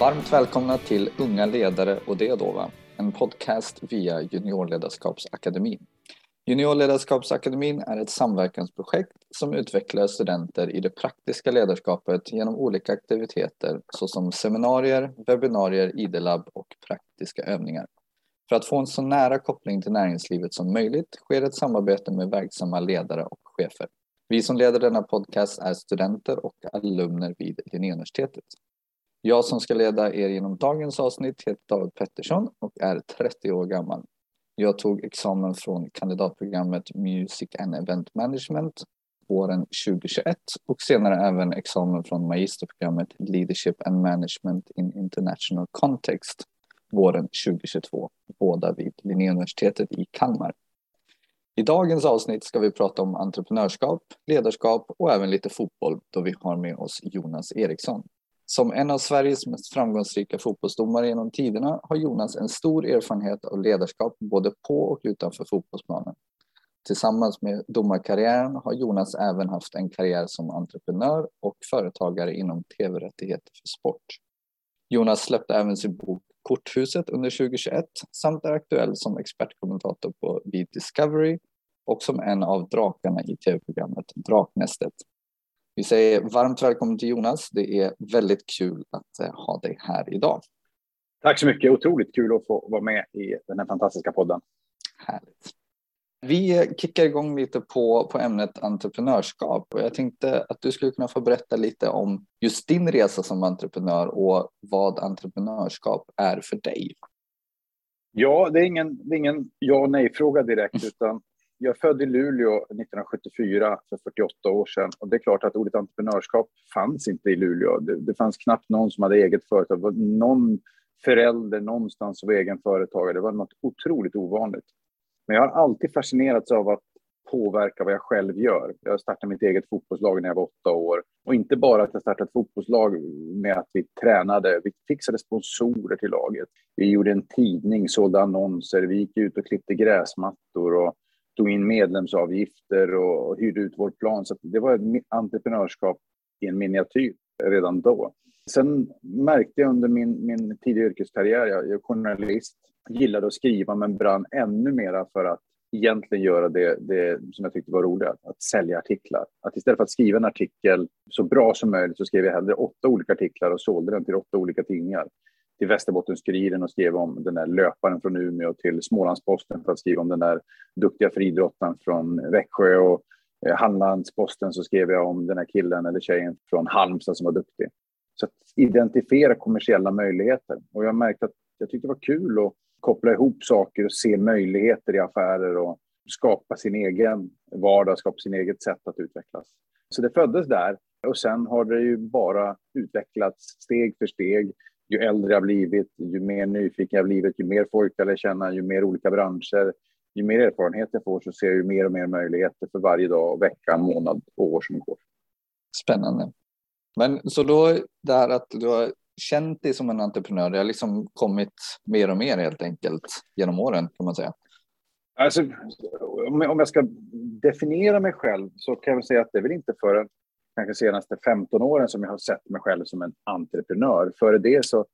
Varmt välkomna till Unga ledare och det då va? En podcast via Juniorledarskapsakademin. Juniorledarskapsakademin är ett samverkansprojekt som utvecklar studenter i det praktiska ledarskapet genom olika aktiviteter såsom seminarier, webbinarier, ID-labb och praktiska övningar. För att få en så nära koppling till näringslivet som möjligt sker ett samarbete med verksamma ledare och chefer. Vi som leder denna podcast är studenter och alumner vid Linnéuniversitetet. Jag som ska leda er genom dagens avsnitt heter David Pettersson och är 30 år gammal. Jag tog examen från kandidatprogrammet Music and Event Management våren 2021 och senare även examen från magisterprogrammet Leadership and Management in International Context våren 2022, båda vid Linnéuniversitetet i Kalmar. I dagens avsnitt ska vi prata om entreprenörskap, ledarskap och även lite fotboll då vi har med oss Jonas Eriksson. Som en av Sveriges mest framgångsrika fotbollsdomare genom tiderna har Jonas en stor erfarenhet av ledarskap både på och utanför fotbollsplanen. Tillsammans med domarkarriären har Jonas även haft en karriär som entreprenör och företagare inom tv-rättigheter för sport. Jonas släppte även sin bok Korthuset under 2021 samt är aktuell som expertkommentator på Be Discovery och som en av drakarna i tv-programmet Draknästet. Vi säger varmt välkommen till Jonas. Det är väldigt kul att eh, ha dig här idag. Tack så mycket. Otroligt kul att få vara med i den här fantastiska podden. Härligt. Vi kickar igång lite på, på ämnet entreprenörskap och jag tänkte att du skulle kunna få berätta lite om just din resa som entreprenör och vad entreprenörskap är för dig. Ja, det är ingen, det är ingen ja nej fråga direkt, utan jag är född i Luleå 1974 för 48 år sedan och det är klart att ordet entreprenörskap fanns inte i Luleå. Det, det fanns knappt någon som hade eget företag. Någon förälder någonstans som var egen företagare. Det var något otroligt ovanligt. Men jag har alltid fascinerats av att påverka vad jag själv gör. Jag startade mitt eget fotbollslag när jag var åtta år. Och inte bara att jag startade ett fotbollslag med att vi tränade, vi fixade sponsorer till laget. Vi gjorde en tidning, sålde annonser, vi gick ut och klippte gräsmattor och tog in medlemsavgifter och hyrde ut vårt plan. Så det var ett entreprenörskap i en miniatyr redan då. Sen märkte jag under min, min tidiga yrkeskarriär, jag är journalist, gillade att skriva men brann ännu mera för att egentligen göra det, det som jag tyckte var roligt, att sälja artiklar. Att istället för att skriva en artikel så bra som möjligt så skrev jag hellre åtta olika artiklar och sålde den till åtta olika tidningar. Till Västerbottens-Kuriren och skrev om den där löparen från Umeå till Smålandsposten för att skriva om den där duktiga friidrottaren från Växjö och eh, Hallandsposten så skrev jag om den här killen eller tjejen från Halmstad som var duktig. Så att identifiera kommersiella möjligheter. Och jag märkte att jag tyckte det var kul att koppla ihop saker och se möjligheter i affärer och skapa sin egen vardag, skapa sin eget sätt att utvecklas. Så det föddes där och sen har det ju bara utvecklats steg för steg. Ju äldre jag blivit, ju mer nyfiken jag blivit, ju mer folk jag lär känna, ju mer olika branscher, ju mer erfarenhet jag får så ser jag ju mer och mer möjligheter för varje dag, vecka, månad och år som går. Spännande. Men så då det här att du har känt dig som en entreprenör, det har liksom kommit mer och mer helt enkelt genom åren kan man säga. Alltså, om jag ska definiera mig själv så kan jag säga att det är väl inte förrän kanske senaste 15 åren som jag har sett mig själv som en entreprenör. Före det så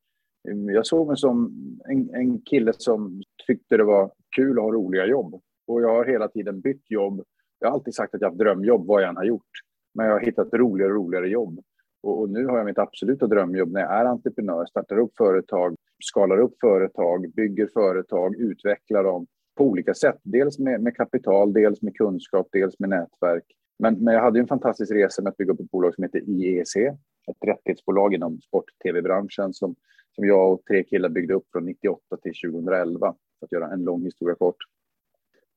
jag såg mig som en, en kille som tyckte det var kul att ha roliga jobb. Och jag har hela tiden bytt jobb. Jag har alltid sagt att jag har drömjobb vad jag än har gjort. Men jag har hittat roligare och roligare jobb. Och, och, nu har jag mitt absoluta drömjobb när jag är entreprenör, startar upp företag, skalar upp företag, bygger företag, utvecklar dem på olika sätt. Dels med, med kapital, dels med kunskap, dels med nätverk. Men, men jag hade en fantastisk resa med att bygga upp ett bolag som heter IEC, ett rättighetsbolag inom sport-tv-branschen som, som jag och tre killar byggde upp från 98 till 2011, för att göra en lång historia kort.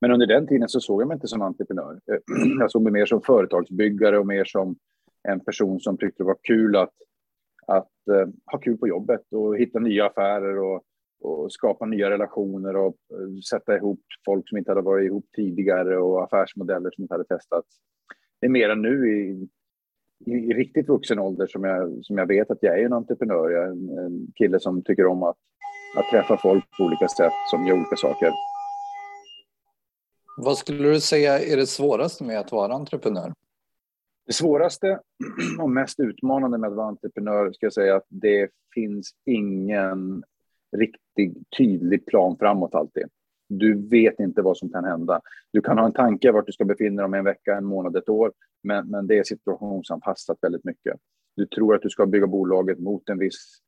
Men under den tiden så såg jag mig inte som entreprenör. Jag såg mig mer som företagsbyggare och mer som en person som tyckte det var kul att, att uh, ha kul på jobbet och hitta nya affärer och, och skapa nya relationer och uh, sätta ihop folk som inte hade varit ihop tidigare och affärsmodeller som inte hade testats. Det är mer än nu i, i, i, riktigt vuxen ålder som jag, som jag vet att jag är en entreprenör. Jag är en, en kille som tycker om att, att träffa folk på olika sätt som gör olika saker. Vad skulle du säga är det svåraste med att vara entreprenör? Det svåraste och mest utmanande med att vara entreprenör ska jag säga att det finns ingen riktig tydlig plan framåt alltid. Du vet inte vad som kan hända. Du kan ha en tanke vart du ska befinna dig om en vecka, en månad, ett år, men, men det är situationsanpassat väldigt mycket. Du tror att du ska bygga bolaget mot en viss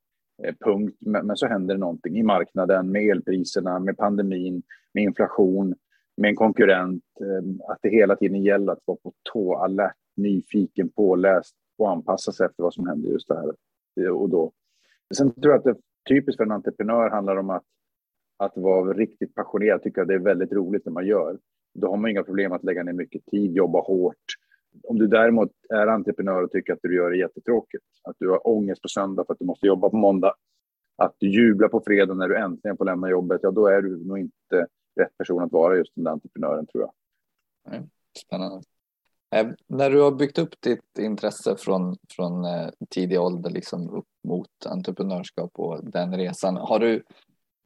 eh, punkt, men, men, så händer det någonting i marknaden med elpriserna, med pandemin, med inflation, med en konkurrent. Eh, att det hela tiden gäller att vara på tå, alert, nyfiken, påläst och anpassa sig efter vad som händer just där eh, och då. Sen tror jag att det typiskt för en entreprenör handlar om att, att vara riktigt passionerad, tycka att det är väldigt roligt när man gör. Då har man inga problem att lägga ner mycket tid, jobba hårt. Om du däremot är entreprenör och tycker att du gör det jättetråkigt, att du har ångest på söndag för att du måste jobba på måndag, att du jublar på fredag när du äntligen får lämna jobbet, ja då är du nog inte rätt person att vara just den där entreprenören tror jag. Spännande. Eh, när du har byggt upp ditt intresse från, från eh, tidig ålder liksom upp mot entreprenörskap och den resan, har du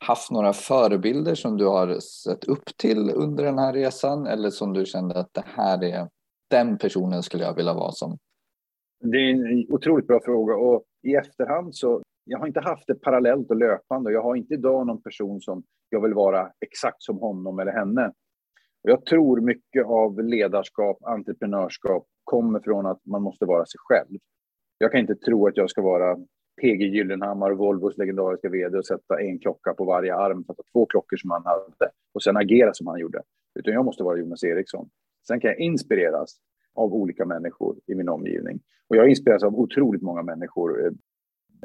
haft några förebilder som du har sett upp till under den här resan eller som du kände att det här är den personen skulle jag vilja vara som? Det är en otroligt bra fråga och i efterhand så jag har inte haft det parallellt och löpande. och Jag har inte idag någon person som jag vill vara exakt som honom eller henne. Jag tror mycket av ledarskap, entreprenörskap kommer från att man måste vara sig själv. Jag kan inte tro att jag ska vara PG Gyllenhammar, Volvos legendariska vd och sätta en klocka på varje arm, sätta två klockor som han hade och sen agera som han gjorde. Utan jag måste vara Jonas Eriksson. Sen kan jag inspireras av olika människor i min omgivning. Och jag inspireras av otroligt många människor.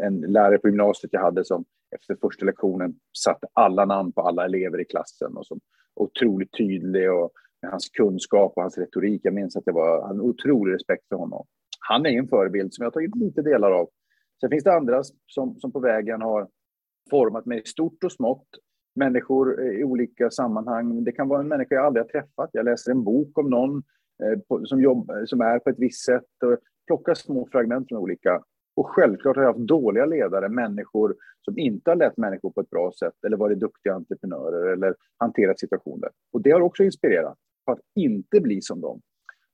En lärare på gymnasiet jag hade som efter första lektionen satte alla namn på alla elever i klassen och som otroligt tydlig och med hans kunskap och hans retorik. Jag minns att det var en otrolig respekt för honom. Han är en förebild som jag har tagit lite delar av. Sen finns det andra som, som på vägen har format mig stort och smått. Människor i olika sammanhang. Det kan vara en människa jag aldrig har träffat. Jag läser en bok om någon eh, på, som, jobb, som är på ett visst sätt och plockar små fragment från olika och självklart har jag haft dåliga ledare, människor som inte har lett människor på ett bra sätt eller varit duktiga entreprenörer eller hanterat situationer. Och det har också inspirerat på att inte bli som dem.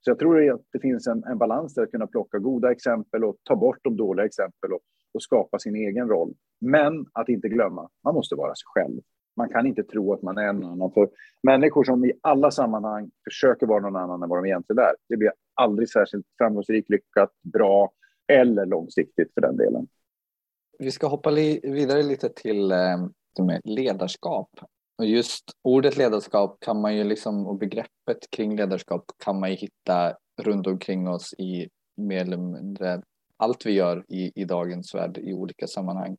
Så jag tror att det finns en, en balans där att kunna plocka goda exempel och ta bort de dåliga exempel och, och skapa sin egen roll. Men att inte glömma, man måste vara sig själv. Man kan inte tro att man är en annan. För människor som i alla sammanhang försöker vara någon annan än vad de egentligen är, det blir aldrig särskilt framgångsrikt, lyckat, bra eller långsiktigt för den delen. Vi ska hoppa vidare lite till eh, ledarskap. Och just ordet ledarskap kan man ju liksom, och begreppet kring ledarskap kan man ju hitta runt omkring oss i mer eller mindre allt vi gör i, i dagens värld i olika sammanhang.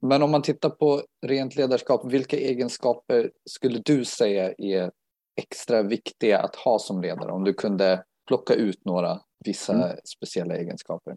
Men om man tittar på rent ledarskap, vilka egenskaper skulle du säga är extra viktiga att ha som ledare? Om du kunde plocka ut några vissa mm. speciella egenskaper.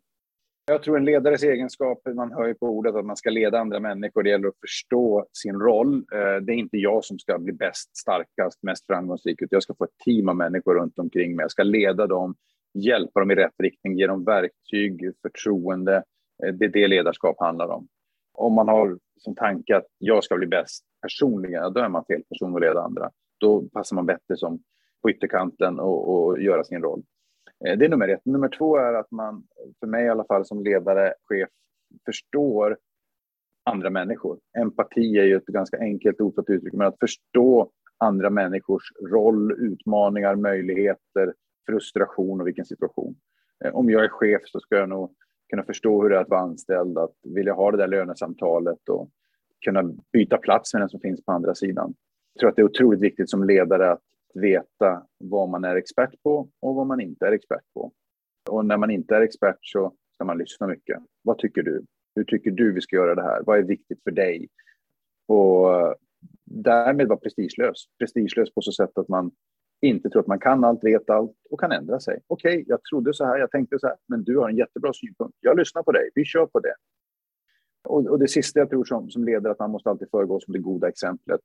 Jag tror en ledares egenskaper, man hör ju på ordet att man ska leda andra människor, det gäller att förstå sin roll. Eh, det är inte jag som ska bli bäst, starkast, mest framgångsrik, utan jag ska få ett team av människor runt omkring mig. Jag ska leda dem, hjälpa dem i rätt riktning, ge dem verktyg, förtroende. Eh, det är det ledarskap handlar om. Om man har som tanke att jag ska bli bäst personligen, då är man fel person att leda andra. Då passar man bättre som på ytterkanten och, och göra sin roll. Eh, det är nummer ett. Nummer två är att man, för mig i alla fall som ledare, chef, förstår andra människor. Empati är ju ett ganska enkelt ord att uttrycka, men att förstå andra människors roll, utmaningar, möjligheter, frustration och vilken situation. Eh, om jag är chef så ska jag nog kunna förstå hur det är att vara anställd, att vilja ha det där lönesamtalet och kunna byta plats med den som finns på andra sidan. Jag tror att det är otroligt viktigt som ledare att veta vad man är expert på och vad man inte är expert på. Och när man inte är expert så ska man lyssna mycket. Vad tycker du? Hur tycker du vi ska göra det här? Vad är viktigt för dig? Och därmed vara prestigelös. Prestigelös på så sätt att man inte tror att man kan allt, vet allt och kan ändra sig. Okej, okay, jag trodde så här, jag tänkte så här, men du har en jättebra synpunkt. Jag lyssnar på dig, vi kör på det. Och, och det sista jag tror som, som leder att man måste alltid föregå som det goda exemplet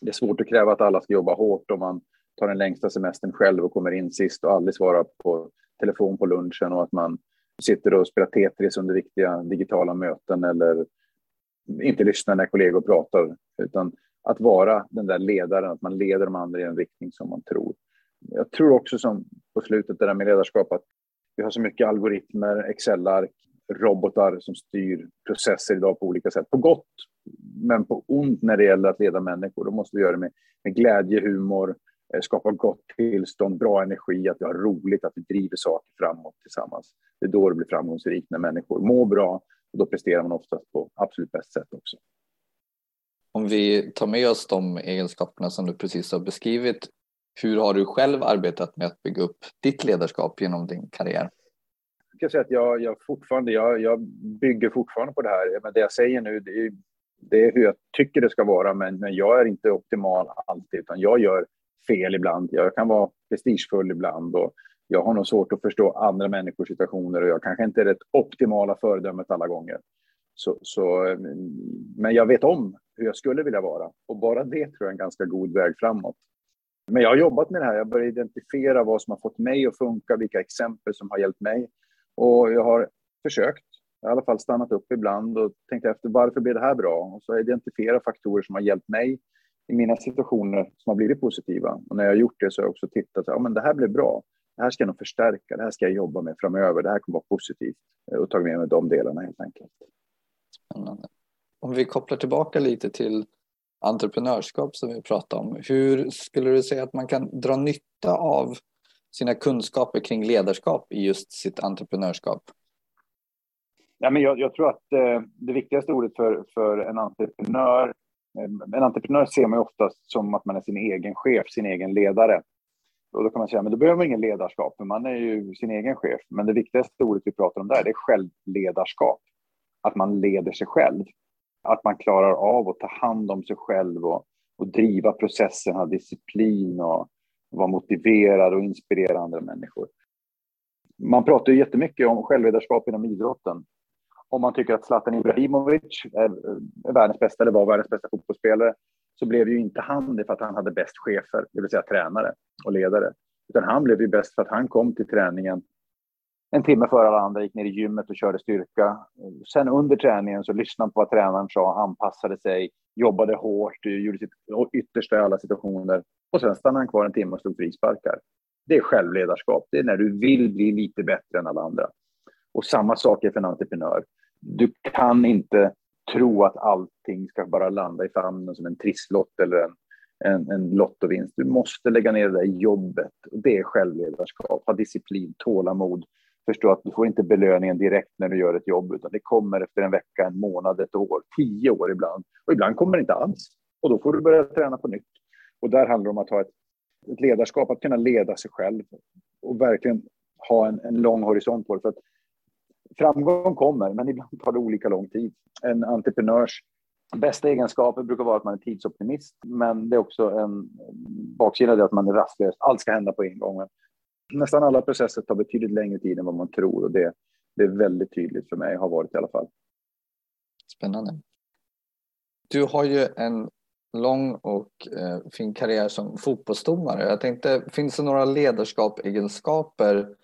det är svårt att kräva att alla ska jobba hårt om man tar den längsta semestern själv och kommer in sist och aldrig svarar på telefon på lunchen och att man sitter och spelar Tetris under viktiga digitala möten eller inte lyssnar när kollegor pratar, utan att vara den där ledaren, att man leder de andra i en riktning som man tror. Jag tror också som på slutet det där med ledarskap att Vi har så mycket algoritmer, Excel-ark, robotar som styr processer idag på olika sätt. På gott, men på ont när det gäller att leda människor. Då måste vi göra det med, med glädje, humor, eh, skapa gott tillstånd, bra energi, att vi har roligt, att vi driver saker framåt tillsammans. Det är då det blir framgångsrikt, när människor mår bra och då presterar man oftast på absolut bäst sätt också. Om vi tar med oss de egenskaperna som du precis har beskrivit, hur har du själv arbetat med att bygga upp ditt ledarskap genom din karriär? Jag kan säga att jag, jag fortfarande, jag, jag bygger fortfarande på det här. Men det jag säger nu, det är, det är hur jag tycker det ska vara, men, men jag är inte optimal alltid, utan jag gör fel ibland. Jag kan vara prestigefull ibland och jag har nog svårt att förstå andra människors situationer och jag kanske inte är det optimala föredömet alla gånger. Så, så, men jag vet om hur jag skulle vilja vara och bara det tror jag är en ganska god väg framåt. Men jag har jobbat med det här. Jag börjar identifiera vad som har fått mig att funka, vilka exempel som har hjälpt mig. Och jag har försökt, i alla fall stannat upp ibland och tänkt efter varför blir det här bra? Och så identifiera faktorer som har hjälpt mig i mina situationer som har blivit positiva. Och när jag har gjort det så har jag också tittat, ja men det här blev bra. Det här ska jag nog förstärka, det här ska jag jobba med framöver, det här kommer vara positivt. Eh, och tagit med mig de delarna helt enkelt. Spännande. Om vi kopplar tillbaka lite till entreprenörskap som vi pratade om. Hur skulle du säga att man kan dra nytta av sina kunskaper kring ledarskap i just sitt entreprenörskap? Ja, men jag, jag tror att eh, det viktigaste ordet för, för en entreprenör, eh, en entreprenör ser man ju oftast som att man är sin egen chef, sin egen ledare. Och då kan man säga, men då behöver man ingen ledarskap, för man är ju sin egen chef. Men det viktigaste ordet vi pratar om där, det är självledarskap. Att man leder sig själv. Att man klarar av att ta hand om sig själv och, och driva processen, ha disciplin och vara motiverad och inspirera andra människor. Man pratar ju jättemycket om självledarskap inom idrotten. Om man tycker att Zlatan Ibrahimovic är, världens bästa eller var världens bästa fotbollsspelare så blev ju inte han det för att han hade bäst chefer, det vill säga tränare och ledare. Utan han blev ju bäst för att han kom till träningen en timme före alla andra, gick ner i gymmet och körde styrka. Sen under träningen så lyssnade han på vad tränaren sa, anpassade sig, jobbade hårt, gjorde sitt yttersta i alla situationer. Och sen stannade han kvar en timme och slog frisparkar. Det är självledarskap. Det är när du vill bli lite bättre än alla andra. Och samma sak är för en entreprenör. Du kan inte tro att allting ska bara landa i famnen som en trisslott eller en, en, en lottovinst. Du måste lägga ner det där jobbet. Det är självledarskap. Ha disciplin, tålamod. Förstå att du får inte belöningen direkt när du gör ett jobb, utan det kommer efter en vecka, en månad, ett år, tio år ibland. Och ibland kommer det inte alls. Och då får du börja träna på nytt. Och där handlar det om att ha ett, ett ledarskap, att kunna leda sig själv och verkligen ha en, en lång horisont på det. För att framgång kommer, men ibland tar det olika lång tid. En entreprenörs bästa egenskaper brukar vara att man är tidsoptimist, men det är också en baksida att man är rastlös. Allt ska hända på en gång. Nästan alla processer tar betydligt längre tid än vad man tror och det, det är väldigt tydligt för mig, har varit i alla fall. Spännande. Du har ju en lång och eh, fin karriär som fotbollsdomare. Jag tänkte, finns det några ledarskapsegenskaper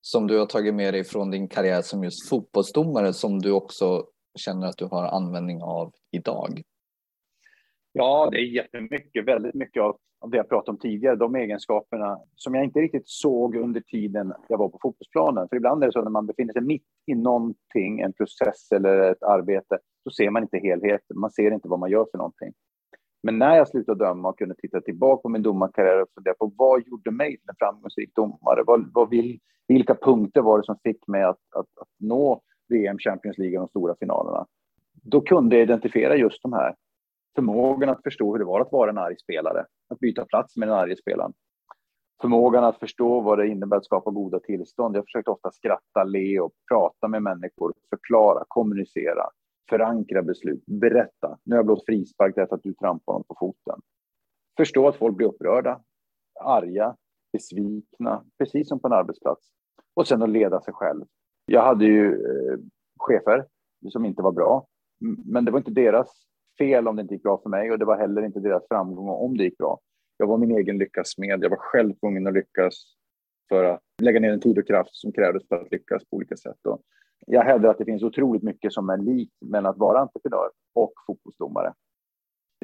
som du har tagit med dig från din karriär som just fotbollsdomare som du också känner att du har användning av idag? Ja, det är jättemycket, väldigt mycket av, det jag pratade om tidigare, de egenskaperna som jag inte riktigt såg under tiden jag var på fotbollsplanen. För ibland är det så när man befinner sig mitt i någonting, en process eller ett arbete, så ser man inte helheten, man ser inte vad man gör för någonting. Men när jag slutade döma och kunde titta tillbaka på min domarkarriär och fundera på vad gjorde mig till en framgångsrik domare? Vad, vad vill, vilka punkter var det som fick mig att, att, att nå VM, Champions League och de stora finalerna? Då kunde jag identifiera just de här. Förmågan att förstå hur det var att vara en arg spelare, att byta plats med den arga spelaren. Förmågan att förstå vad det innebär att skapa goda tillstånd. Jag försökte ofta skratta, le och prata med människor, förklara, kommunicera förankra beslut, berätta. Nu har jag blåst frispark därför att du trampar honom på foten. Förstå att folk blir upprörda, arga, besvikna, precis som på en arbetsplats. Och sen att leda sig själv. Jag hade ju eh, chefer som inte var bra, men det var inte deras fel om det inte gick bra för mig och det var heller inte deras framgång om det gick bra. Jag var min egen lyckas med. Jag var själv tvungen att lyckas för att lägga ner den tid och kraft som krävdes för att lyckas på olika sätt. Och jag hävdar att det finns otroligt mycket som är likt mellan att vara entreprenör och fotbollsdomare.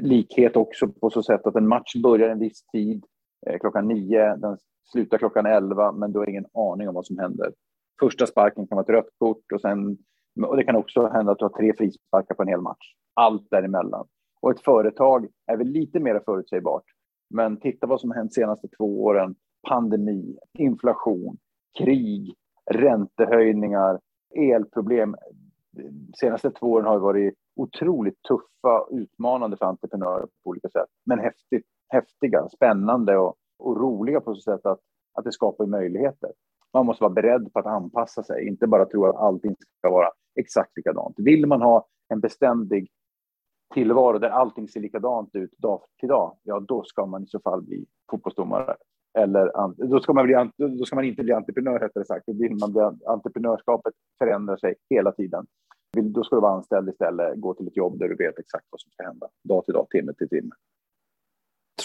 Likhet också på så sätt att en match börjar en viss tid, eh, klockan nio, den slutar klockan elva, men du har ingen aning om vad som händer. Första sparken kan vara ett rött kort och, sen, och det kan också hända att du har tre frisparkar på en hel match. Allt däremellan. Och ett företag är väl lite mer förutsägbart. Men titta vad som har hänt de senaste två åren. Pandemi, inflation, krig, räntehöjningar, elproblem. De senaste två åren har varit otroligt tuffa och utmanande för entreprenörer på olika sätt. Men häftigt, häftiga, spännande och, och roliga på så sätt att, att det skapar möjligheter. Man måste vara beredd på att anpassa sig, inte bara tro att allting ska vara exakt likadant. Vill man ha en beständig tillvaro där allting ser likadant ut dag till dag, ja då ska man i så fall bli fotbollsdomare. Eller då ska man, bli, då ska man inte bli entreprenör rättare sagt. Vill man bli, entreprenörskapet förändrar sig hela tiden. Då ska du vara anställd istället, gå till ett jobb där du vet exakt vad som ska hända, dag till dag, timme till timme.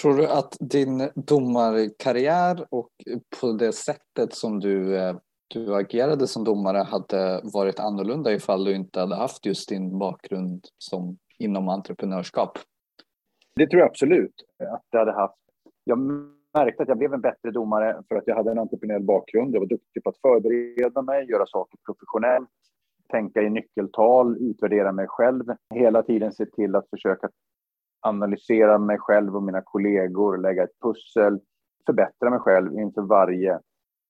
Tror du att din domarkarriär och på det sättet som du, eh, du agerade som domare hade varit annorlunda ifall du inte hade haft just din bakgrund som inom entreprenörskap? Det tror jag absolut att jag hade haft. Jag märkte att jag blev en bättre domare för att jag hade en entreprenöriell bakgrund. Jag var duktig på att förbereda mig, göra saker professionellt, tänka i nyckeltal, utvärdera mig själv, hela tiden se till att försöka analysera mig själv och mina kollegor, lägga ett pussel, förbättra mig själv inför varje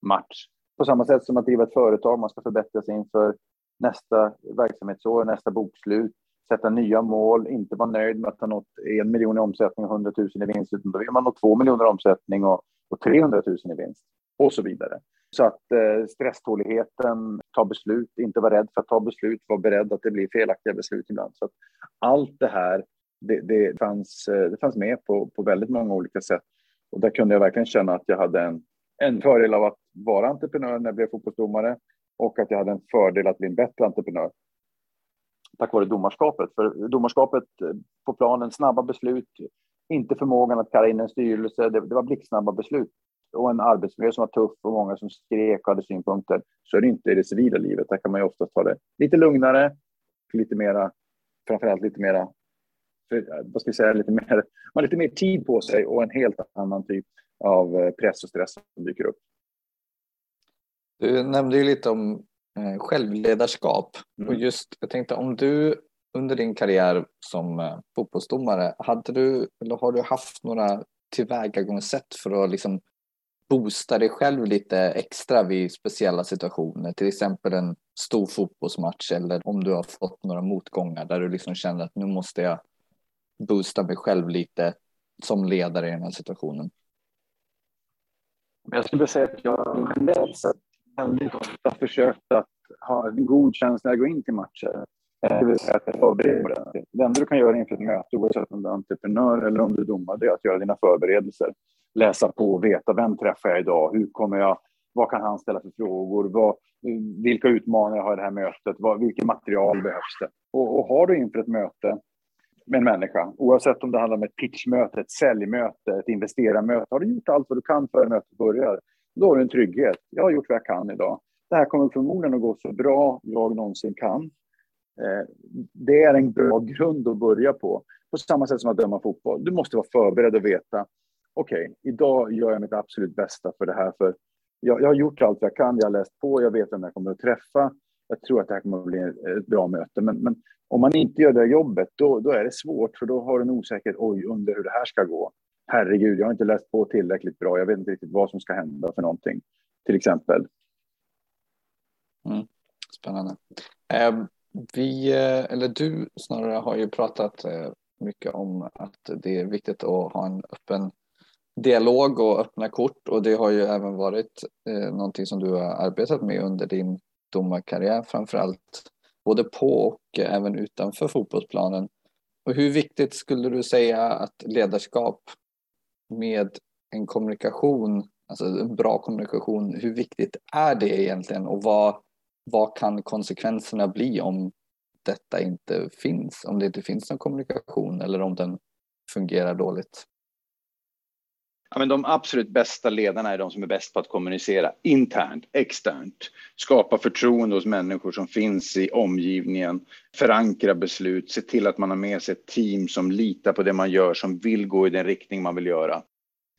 match. På samma sätt som att driva ett företag, man ska förbättra sig inför nästa verksamhetsår, nästa bokslut, sätta nya mål, inte vara nöjd med att ha nått en miljon i omsättning och 100 000 i vinst, utan då vill man nå två miljoner i omsättning och, och 300 000 i vinst och så vidare. Så att eh, stresståligheten, ta beslut, inte vara rädd för att ta beslut, vara beredd att det blir felaktiga beslut ibland. Så att allt det här, det, det, fanns, eh, det fanns med på, på väldigt många olika sätt. Och där kunde jag verkligen känna att jag hade en, en fördel av att vara entreprenör när jag blev fotbollsdomare och att jag hade en fördel att bli en bättre entreprenör tack vare domarskapet. För domarskapet eh, på planen, snabba beslut, inte förmågan att kalla in en styrelse, det, det var blixtsnabba beslut. Och en arbetsmiljö som var tuff och många som skrek och hade synpunkter. Så är det inte i det civila livet. Där kan man ju oftast ta det lite lugnare, lite mera, framförallt lite mera, eh, vad ska vi säga, lite mer, man har lite mer tid på sig och en helt annan typ av eh, press och stress som dyker upp. Du nämnde ju lite om självledarskap. Mm. Och just, jag tänkte om du under din karriär som eh, fotbollsdomare, hade du, eller har du haft några tillvägagångssätt för att liksom boosta dig själv lite extra vid speciella situationer? Till exempel en stor fotbollsmatch eller om du har fått några motgångar där du liksom känner att nu måste jag boosta mig själv lite som ledare i den här situationen. Jag skulle säga att jag generellt sett väldigt ofta försökt att ha en god känsla när jag går in till matcher. Eh, det vill säga att jag förbereder mig Det enda du kan göra inför ett möte, oavsett om du är entreprenör eller om du är domare, det är att göra dina förberedelser. Läsa på, veta vem träffar jag idag, hur kommer jag, vad kan han ställa för frågor, vad, vilka utmaningar har jag i det här mötet, vad, vilket material behövs det? Och, och har du inför ett möte med en människa, oavsett om det handlar om ett pitchmöte, ett säljmöte, ett investerarmöte, har du gjort allt vad du kan före mötet börjar, då har du en trygghet. Jag har gjort vad jag kan idag. Det här kommer förmodligen att gå så bra jag någonsin kan. Eh, det är en bra grund att börja på. På samma sätt som att döma fotboll. Du måste vara förberedd och veta. Okej, okay, idag gör jag mitt absolut bästa för det här. För jag, jag, har gjort allt jag kan. Jag har läst på. Jag vet vem jag kommer att träffa. Jag tror att det här kommer att bli ett bra möte. Men, men om man inte gör det jobbet, då, då är det svårt. För då har du en osäkerhet. Oj, under hur det här ska gå herregud, jag har inte läst på tillräckligt bra. Jag vet inte riktigt vad som ska hända för någonting, till exempel. Mm. Spännande. Ehm, eh, vi, eller du snarare, har ju pratat eh, mycket om att det är viktigt att ha en öppen dialog och öppna kort och det har ju även varit eh, någonting som du har arbetat med under din domarkarriär framför allt både på och även utanför fotbollsplanen. Och hur viktigt skulle du säga att ledarskap med en kommunikation, alltså en bra kommunikation, hur viktigt är det egentligen och vad, vad kan konsekvenserna bli om detta inte finns, om det inte finns någon kommunikation eller om den fungerar dåligt? Ja, men de absolut bästa ledarna är de som är bäst på att kommunicera internt, externt, skapa förtroende hos människor som finns i omgivningen, förankra beslut, se till att man har med sig ett team som litar på det man gör, som vill gå i den riktning man vill göra.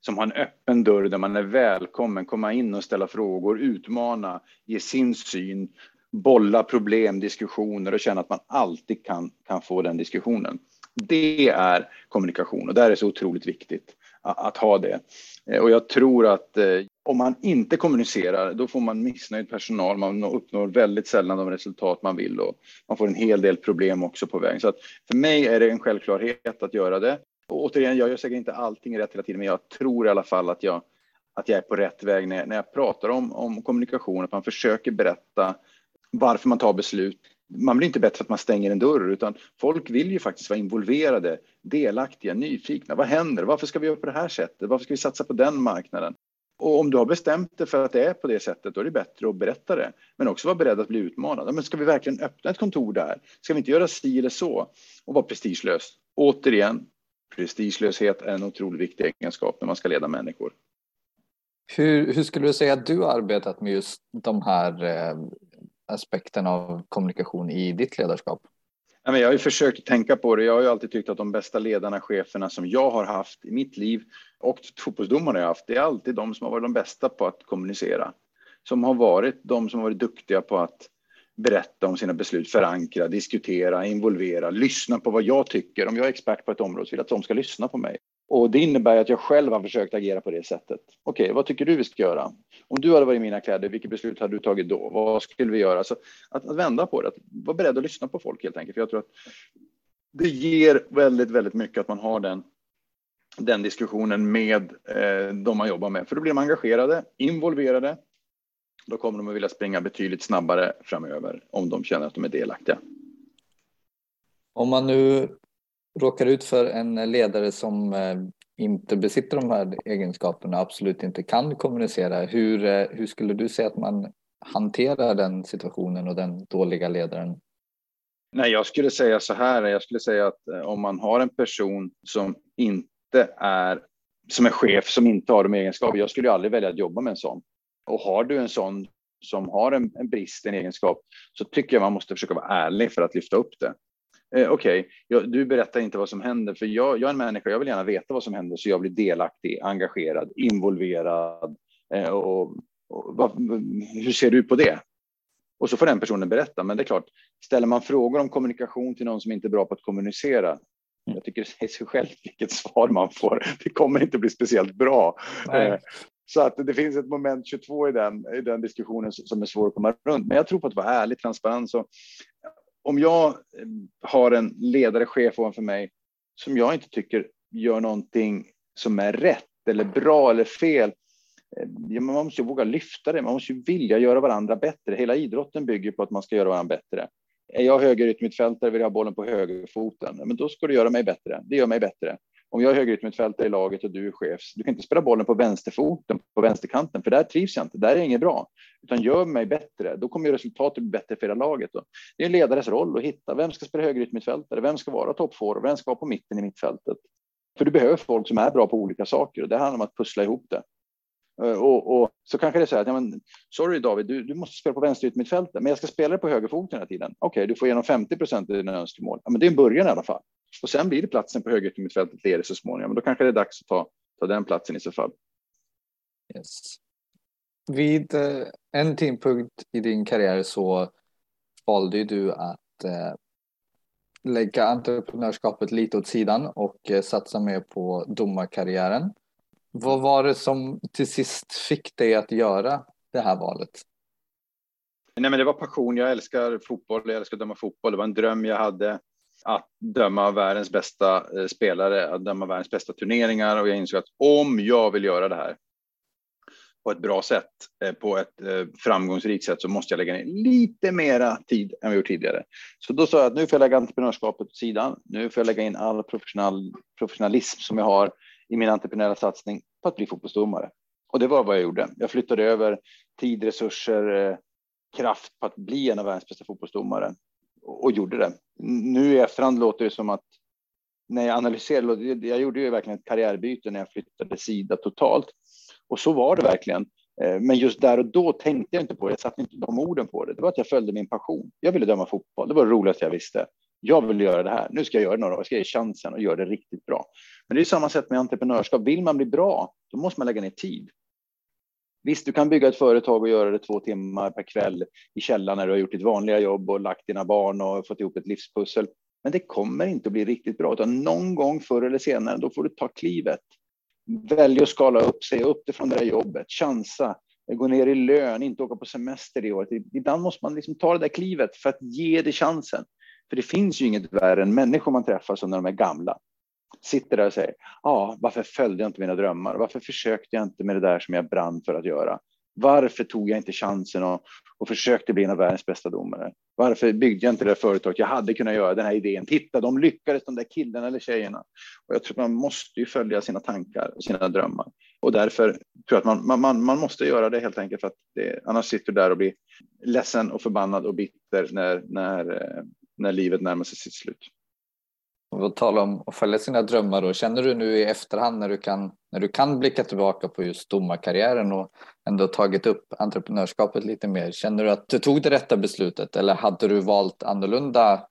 som har en öppen dörr där man är välkommen, komma in och ställa frågor, utmana, ge sin syn, bolla problem, diskussioner och känna att man alltid kan, kan få den diskussionen. Det är kommunikation och där är det så otroligt viktigt att, ha det. Eh, och jag tror att eh, om man inte kommunicerar, då får man missnöjd personal. Man uppnår väldigt sällan de resultat man vill och man får en hel del problem också på vägen. Så att för mig är det en självklarhet att göra det. Och återigen, jag gör säkert inte allting rätt hela tiden, men jag tror i alla fall att jag, att jag är på rätt väg när, när jag pratar om, om kommunikation, att man försöker berätta varför man tar beslut. Man blir inte bättre för att man stänger en dörr, utan folk vill ju faktiskt vara involverade, delaktiga, nyfikna. Vad händer? Varför ska vi göra på det här sättet? Varför ska vi satsa på den marknaden? Och om du har bestämt dig för att det är på det sättet, då är det bättre att berätta det. Men också vara beredd att bli utmanad. Men ska vi verkligen öppna ett kontor där? Ska vi inte göra si eller så? Och vara prestigelös. Återigen, prestigelöshet är en otroligt viktig egenskap när man ska leda människor. Hur, hur skulle du säga att du har arbetat med just de här eh, aspekten av kommunikation i ditt ledarskap? Jag har ju försökt tänka på det. Jag har ju alltid tyckt att de bästa ledarna, cheferna som jag har haft i mitt liv och fotbollsdomarna jag har haft, det är alltid de som har varit de bästa på att kommunicera. Som har varit de som har varit duktiga på att berätta om sina beslut, förankra, diskutera, involvera, lyssna på vad jag tycker. Om jag är expert på ett område så vill jag att de ska lyssna på mig. Och det innebär att jag själv har försökt agera på det sättet. Okej, okay, vad tycker du vi ska göra? Om du hade varit i mina kläder, vilket beslut hade du tagit då? Vad skulle vi göra? Så att, att vända på det, att vara beredd att lyssna på folk helt enkelt. För jag tror att det ger väldigt, väldigt mycket att man har den, den diskussionen med eh, de man jobbar med. För då blir de engagerade, involverade. Då kommer de att vilja springa betydligt snabbare framöver om de känner att de är delaktiga. Om man nu råkar ut för en ledare som eh, inte besitter de här egenskaperna, absolut inte kan kommunicera, hur, eh, hur skulle du säga att man hanterar den situationen och den dåliga ledaren? Nej, jag skulle säga så här. Jag skulle säga att eh, om man har en person som inte är som är chef som inte har de egenskaperna. Jag skulle aldrig välja att jobba med en sån. Och har du en sån som har en, en brist, en egenskap, så tycker jag man måste försöka vara ärlig för att lyfta upp det eh, okej, okay, du berättar inte vad som händer, för jag, jag är en människa, jag vill gärna veta vad som händer, så jag blir delaktig, engagerad, involverad. Eh, och, och vad, hur ser du på det? Och så får den personen berätta. Men det är klart, ställer man frågor om kommunikation till någon som inte är bra på att kommunicera, mm. jag tycker det säger sig självt vilket svar man får. Det kommer inte bli speciellt bra. Eh, så att det finns ett moment 22 i den, i den diskussionen som är svår att komma runt. Men jag tror på att vara ärlig, transparens och om jag eh, har en ledare, chef ovanför mig som jag inte tycker gör någonting som är rätt eller bra eller fel. Eh, man måste ju våga lyfta det. Man måste ju vilja göra varandra bättre. Hela idrotten bygger på att man ska göra varandra bättre. Är jag högeryttermittfältare vill jag ha bollen på högerfoten. Men då ska du göra mig bättre. Det gör mig bättre. Om jag är högeryttermittfältare i laget och du är chef, du kan inte spela bollen på vänsterfoten, på vänsterkanten, för där trivs jag inte. Där är inget bra. Utan gör mig bättre. Då kommer resultatet bli bättre för hela laget. Då. Det är en ledares roll att hitta vem ska spela högeryttermittfältare, vem ska vara toppforward, vem ska vara på mitten i mittfältet. För du behöver folk som är bra på olika saker och det handlar om att pussla ihop det. Eh, och, och, så kanske det är så här, ja, men, sorry David, du, du måste spela på vänsteryttermittfältet, men jag ska spela på högerfoten hela tiden. Okej, okay, du får igenom 50 procent av dina önskemål. Ja, men det är en början i alla fall. Och sen blir det platsen på högeryttermittfältet ledig så småningom. Men då kanske det är dags att ta, ta den platsen i så fall. Yes. Vid eh, en tidpunkt i din karriär så valde du att eh, lägga entreprenörskapet lite åt sidan och eh, satsa mer på domarkarriären. Vad var det som till sist fick dig att göra det här valet? Nej, men det var passion. Jag älskar fotboll. Jag älskar att döma fotboll. Det var en dröm jag hade att döma världens bästa eh, spelare, att döma världens bästa turneringar och jag insåg att om jag vill göra det här på ett bra sätt, eh, på ett eh, framgångsrikt sätt så måste jag lägga ner lite mera tid än vi gjort tidigare. Så då sa jag att nu får jag lägga entreprenörskapet åt sidan. Nu får jag lägga in all professional, professionalism som jag har i min entreprenöriella satsning på att bli fotbollsdomare. Och det var vad jag gjorde. Jag flyttade över tid, resurser, kraft på att bli en av världens bästa fotbollsdomare och gjorde det. Nu i efterhand låter det som att när jag analyserade, jag gjorde ju verkligen ett karriärbyte när jag flyttade sida totalt. Och så var det verkligen. Eh, men just där och då tänkte jag inte på det, jag satte inte de orden på det. Det var att jag följde min passion. Jag ville döma fotboll, det var det roligaste jag visste. Jag vill göra det här. Nu ska jag göra det några år. Jag ska ge chansen och göra det riktigt bra. Men det är samma sätt med entreprenörskap. Vill man bli bra, då måste man lägga ner tid. Visst, du kan bygga ett företag och göra det två timmar per kväll i källaren när du har gjort ditt vanliga jobb och lagt dina barn och fått ihop ett livspussel. Men det kommer inte att bli riktigt bra, utan någon gång förr eller senare, då får du ta klivet. Välj att skala upp, säga upp det från det där jobbet, chansa, gå ner i lön, inte åka på semester i år. Ibland måste man liksom ta det där klivet för att ge det chansen. För det finns ju inget värre än människor man träffar som när de är gamla. Sitter där och säger, ja, ah, varför följde jag inte mina drömmar? Varför försökte jag inte med det där som jag brann för att göra? Varför tog jag inte chansen och, och försökte bli en av världens bästa domare? Varför byggde jag inte det företaget jag hade kunnat göra den här idén? Titta, de lyckades, de där killarna eller tjejerna. Och jag tror att man måste ju följa sina tankar och sina drömmar. Och därför tror jag att man, man, man måste göra det helt enkelt för att det, annars sitter du där och blir ledsen och förbannad och bitter när, när, eh, när livet närmar sig sitt slut. Och tala om att följa sina drömmar då, känner du nu i efterhand när du kan, när du kan blicka tillbaka på just domarkarriären och ändå tagit upp entreprenörskapet lite mer. Känner du att du tog det rätta beslutet eller hade du valt annorlunda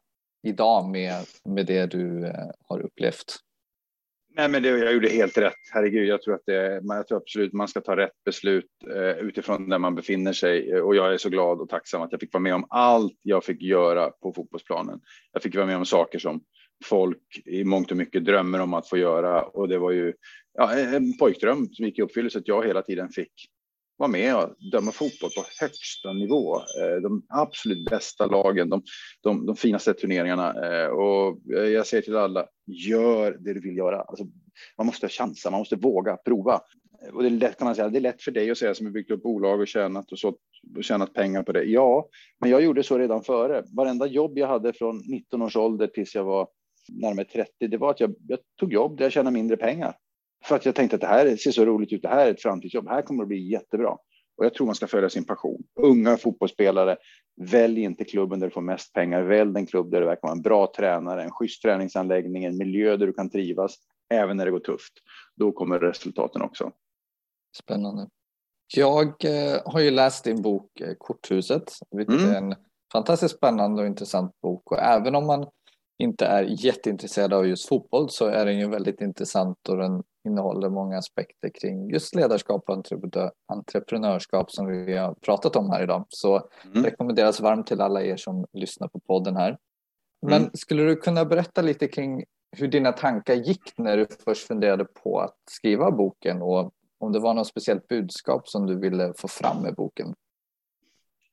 idag med, med det du eh, har upplevt? Nej, men det, jag gjorde helt rätt. Herregud, jag tror att det, jag tror absolut man ska ta rätt beslut eh, utifrån där man befinner sig. Eh, och jag är så glad och tacksam att jag fick vara med om allt jag fick göra på fotbollsplanen. Jag fick vara med om saker som folk i mångt och mycket drömmer om att få göra. Och det var ju ja, en pojkdröm som gick i uppfyllelse att jag hela tiden fick vara med och döma fotboll på högsta nivå. Eh, de absolut bästa lagen, de, de, de finaste turneringarna. Eh, och jag säger till alla, gör det du vill göra. Alltså, man måste chansa, man måste våga prova. Eh, och det är lätt kan man säga, det är lätt för dig att säga som har byggt upp bolag och tjänat och, så, och tjänat pengar på det. Ja, men jag gjorde så redan före. Varenda jobb jag hade från 19 års ålder tills jag var närmare 30, det var att jag, jag tog jobb där jag tjänade mindre pengar. För att jag tänkte att det här ser så roligt ut, det här är ett framtidsjobb, här kommer det bli jättebra. Och jag tror man ska följa sin passion. Unga fotbollsspelare, välj inte klubben där du får mest pengar, välj den klubb där du verkar vara en bra tränare, en schysst träningsanläggning, en miljö där du kan trivas, även när det går tufft. Då kommer resultaten också. Spännande. Jag eh, har ju läst din bok eh, Korthuset, vilket mm. är en fantastiskt spännande och intressant bok. Och även om man inte är jätteintresserad av just fotboll så är den ju väldigt intressant och den innehåller många aspekter kring just ledarskap och entreprenörskap som vi har pratat om här idag. Så mm. rekommenderas varmt till alla er som lyssnar på podden här. Men mm. skulle du kunna berätta lite kring hur dina tankar gick när du först funderade på att skriva boken och om det var något speciellt budskap som du ville få fram med boken?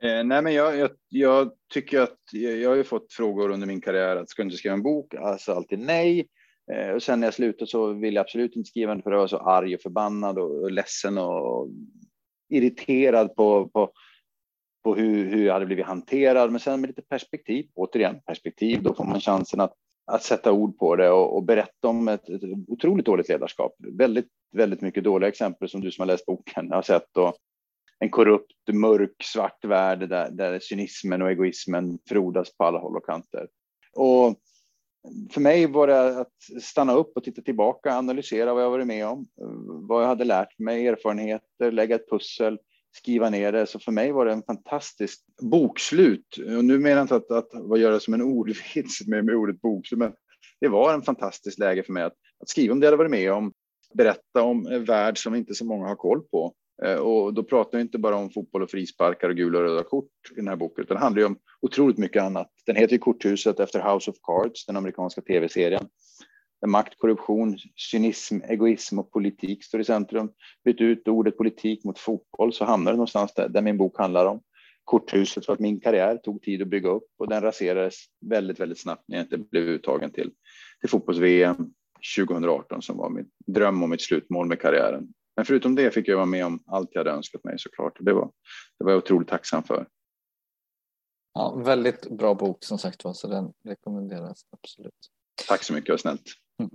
Eh, nej, men jag, jag, jag, tycker att jag har ju fått frågor under min karriär att ska du inte skriva en bok? Alltså alltid nej. Eh, och sen när jag slutade så ville jag absolut inte skriva den för jag var så arg och förbannad och, och ledsen och irriterad på, på, på hur, hur jag hade blivit hanterad. Men sen med lite perspektiv, återigen perspektiv, då får man chansen att, att sätta ord på det och, och berätta om ett, ett otroligt dåligt ledarskap. Väldigt, väldigt mycket dåliga exempel som du som har läst boken har sett och en korrupt, mörk, svart värld där, där cynismen och egoismen frodas på alla håll och kanter. Och för mig var det att stanna upp och titta tillbaka, analysera vad jag varit med om, vad jag hade lärt mig, erfarenheter, lägga ett pussel, skriva ner det. Så för mig var det en fantastisk bokslut. Och nu menar jag inte att, att vad göra som en ordvits med, med ordet bokslut, men det var en fantastisk läge för mig att, att skriva om det jag hade varit med om, berätta om en värld som inte så många har koll på Eh, och då pratar jag inte bara om fotboll och frisparkar och gula och röda kort i den här boken, utan det handlar ju om otroligt mycket annat. Den heter ju Korthuset efter House of Cards, den amerikanska tv-serien. Där makt, korruption, cynism, egoism och politik står i centrum. Byt ut ordet politik mot fotboll så hamnar det någonstans där, där min bok handlar om. Korthuset för att min karriär tog tid att bygga upp och den raserades väldigt, väldigt snabbt när jag inte blev uttagen till, till fotbolls-VM 2018 som var min dröm och mitt slutmål med karriären. Men förutom det fick jag vara med om allt jag hade önskat mig såklart. Det var, det var jag otroligt tacksam för. Ja, väldigt bra bok som sagt var, så den rekommenderas absolut. Tack så mycket, vad snällt. Mm.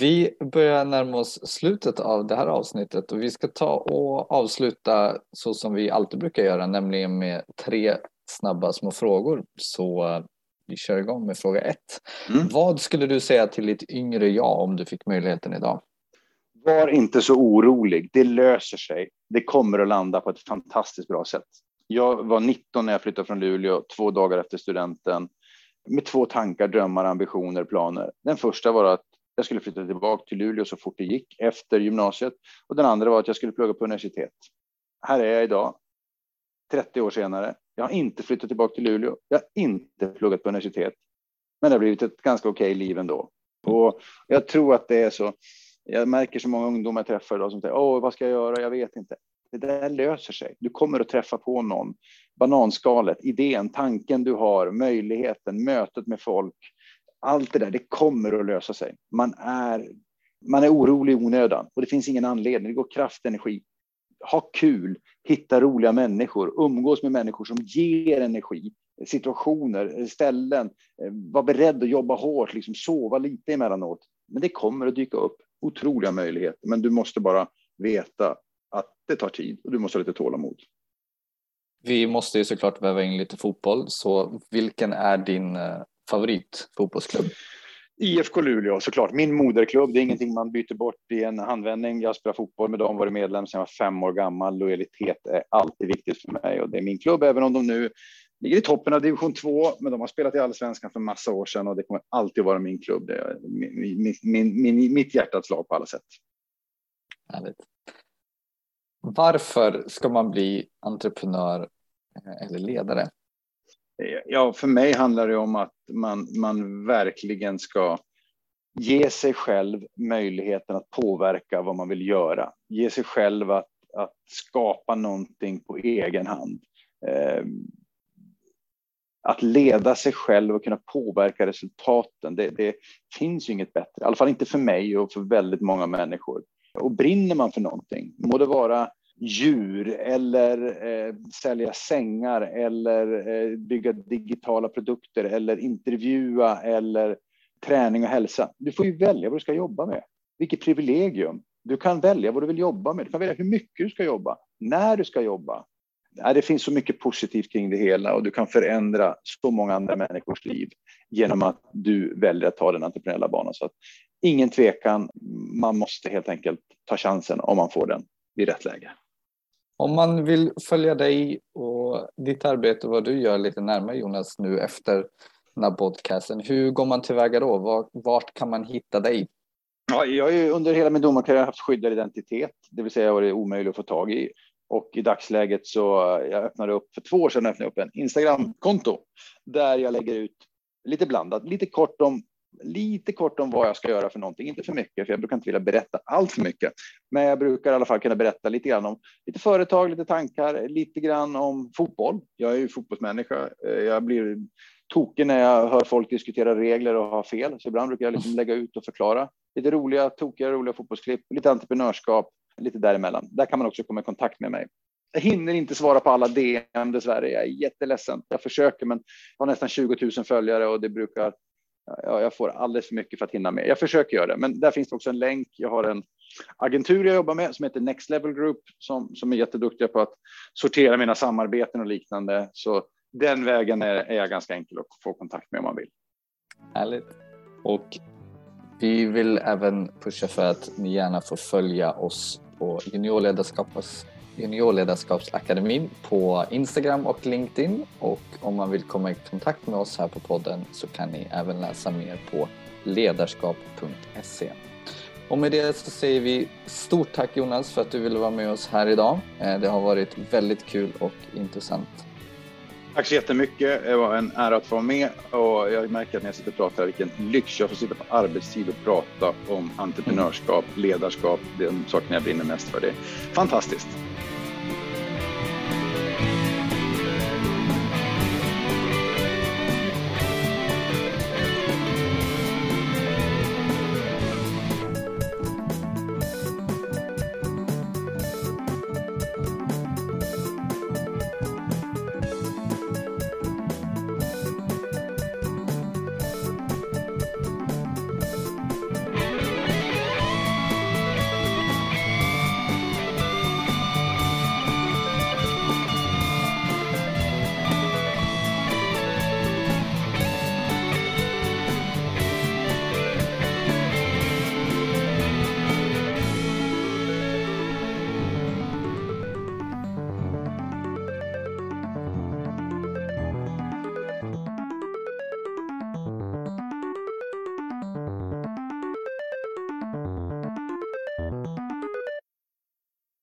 Vi börjar närma oss slutet av det här avsnittet och vi ska ta och avsluta så som vi alltid brukar göra, nämligen med tre snabba små frågor. Så eh, vi kör igång med fråga ett. Mm. Vad skulle du säga till ditt yngre jag om du fick möjligheten idag? Var inte så orolig. Det löser sig. Det kommer att landa på ett fantastiskt bra sätt. Jag var 19 när jag flyttade från Luleå, två dagar efter studenten. med två tankar, drömmar, ambitioner, planer. Den första var att jag skulle flytta tillbaka till Luleå så fort det gick efter gymnasiet och den andra var att jag skulle plugga på universitet. Här är jag idag, 30 år senare. Jag har inte flyttat tillbaka till Luleå. Jag har inte pluggat på universitet, men det har blivit ett ganska okej liv ändå. Och jag tror att det är så. Jag märker så många ungdomar jag träffar idag som säger, åh, vad ska jag göra? Jag vet inte. Det där löser sig. Du kommer att träffa på någon. Bananskalet, idén, tanken du har, möjligheten, mötet med folk. Allt det där, det kommer att lösa sig. Man är, man är orolig i onödan och det finns ingen anledning. Det går kraft, energi. Ha kul, hitta roliga människor, umgås med människor som ger energi, situationer, ställen. Eh, var beredd att jobba hårt, liksom sova lite emellanåt. Men det kommer att dyka upp otroliga möjligheter, men du måste bara veta att det tar tid och du måste ha lite tålamod. Vi måste ju såklart väva in lite fotboll, så vilken är din eh, favoritfotbollsklubb? IFK Luleå såklart, min moderklubb. Det är ingenting man byter bort i en handvändning. Jag spelar fotboll med dem, varit medlem sedan jag var fem år gammal. Lojalitet är alltid viktigt för mig och det är min klubb, även om de nu ligger i toppen av division 2, men de har spelat i allsvenskan för massa år sedan och det kommer alltid vara min klubb. Det är min, min, min, mitt hjärtats lag på alla sätt. Härligt. Varför ska man bli entreprenör eh, eller ledare? Ja, för mig handlar det om att man, man verkligen ska ge sig själv möjligheten att påverka vad man vill göra. Ge sig själv att, att skapa någonting på egen hand. Eh, att leda sig själv och kunna påverka resultaten, det, det finns ju inget bättre. I alla fall inte för mig och för väldigt många människor. Och brinner man för någonting, må det vara djur eller eh, sälja sängar eller eh, bygga digitala produkter eller intervjua eller träning och hälsa. Du får ju välja vad du ska jobba med. Vilket privilegium. Du kan välja vad du vill jobba med. Du kan välja hur mycket du ska jobba, när du ska jobba. Det finns så mycket positivt kring det hela och du kan förändra så många andra människors liv genom att du väljer att ta den entreprenöriella banan. Så att ingen tvekan, man måste helt enkelt ta chansen om man får den vid rätt läge. Om man vill följa dig och ditt arbete och vad du gör lite närmare Jonas nu efter den här podcasten, hur går man tillväga då? Vart kan man hitta dig? Ja, jag har under hela min domarkarriär haft skyddad identitet, det vill säga jag varit omöjlig att få tag i. Och i dagsläget så eh, jag öppnade upp för två år sedan öppnade upp en Instagram-konto där jag lägger ut lite blandat, lite kort om lite kort om vad jag ska göra för någonting, inte för mycket, för jag brukar inte vilja berätta allt för mycket. Men jag brukar i alla fall kunna berätta lite grann om lite företag, lite tankar, lite grann om fotboll. Jag är ju fotbollsmänniska. Eh, jag blir tokig när jag hör folk diskutera regler och ha fel, så ibland brukar jag liksom lägga ut och förklara lite roliga, tokiga, roliga fotbollsklipp, lite entreprenörskap, lite däremellan. Där kan man också komma i kontakt med mig. Jag hinner inte svara på alla DM dessvärre. Jag är jätteledsen. Jag försöker, men jag har nästan 20 000 följare och det brukar ja, jag får alldeles för mycket för att hinna med. Jag försöker göra det, men där finns det också en länk. Jag har en agentur jag jobbar med som heter Next Level Group som, som är jätteduktiga på att sortera mina samarbeten och liknande. Så den vägen är, är jag ganska enkel att få kontakt med om man vill. Härligt. Och vi vill även pusha för att ni gärna får följa oss på juniorledarskaps, Juniorledarskapsakademin på Instagram och LinkedIn och om man vill komma i kontakt med oss här på podden så kan ni även läsa mer på ledarskap.se. Och med det så säger vi stort tack Jonas för att du ville vara med oss här idag. Eh, det har varit väldigt kul och intressant. Tack så jättemycket. Det var en ära att få vara med och jag märker att när jag sitter och pratar vilken lyx jag får sitta på arbetstid och prata om entreprenörskap, ledarskap, de sakerna jag brinner mest för. Det är fantastiskt.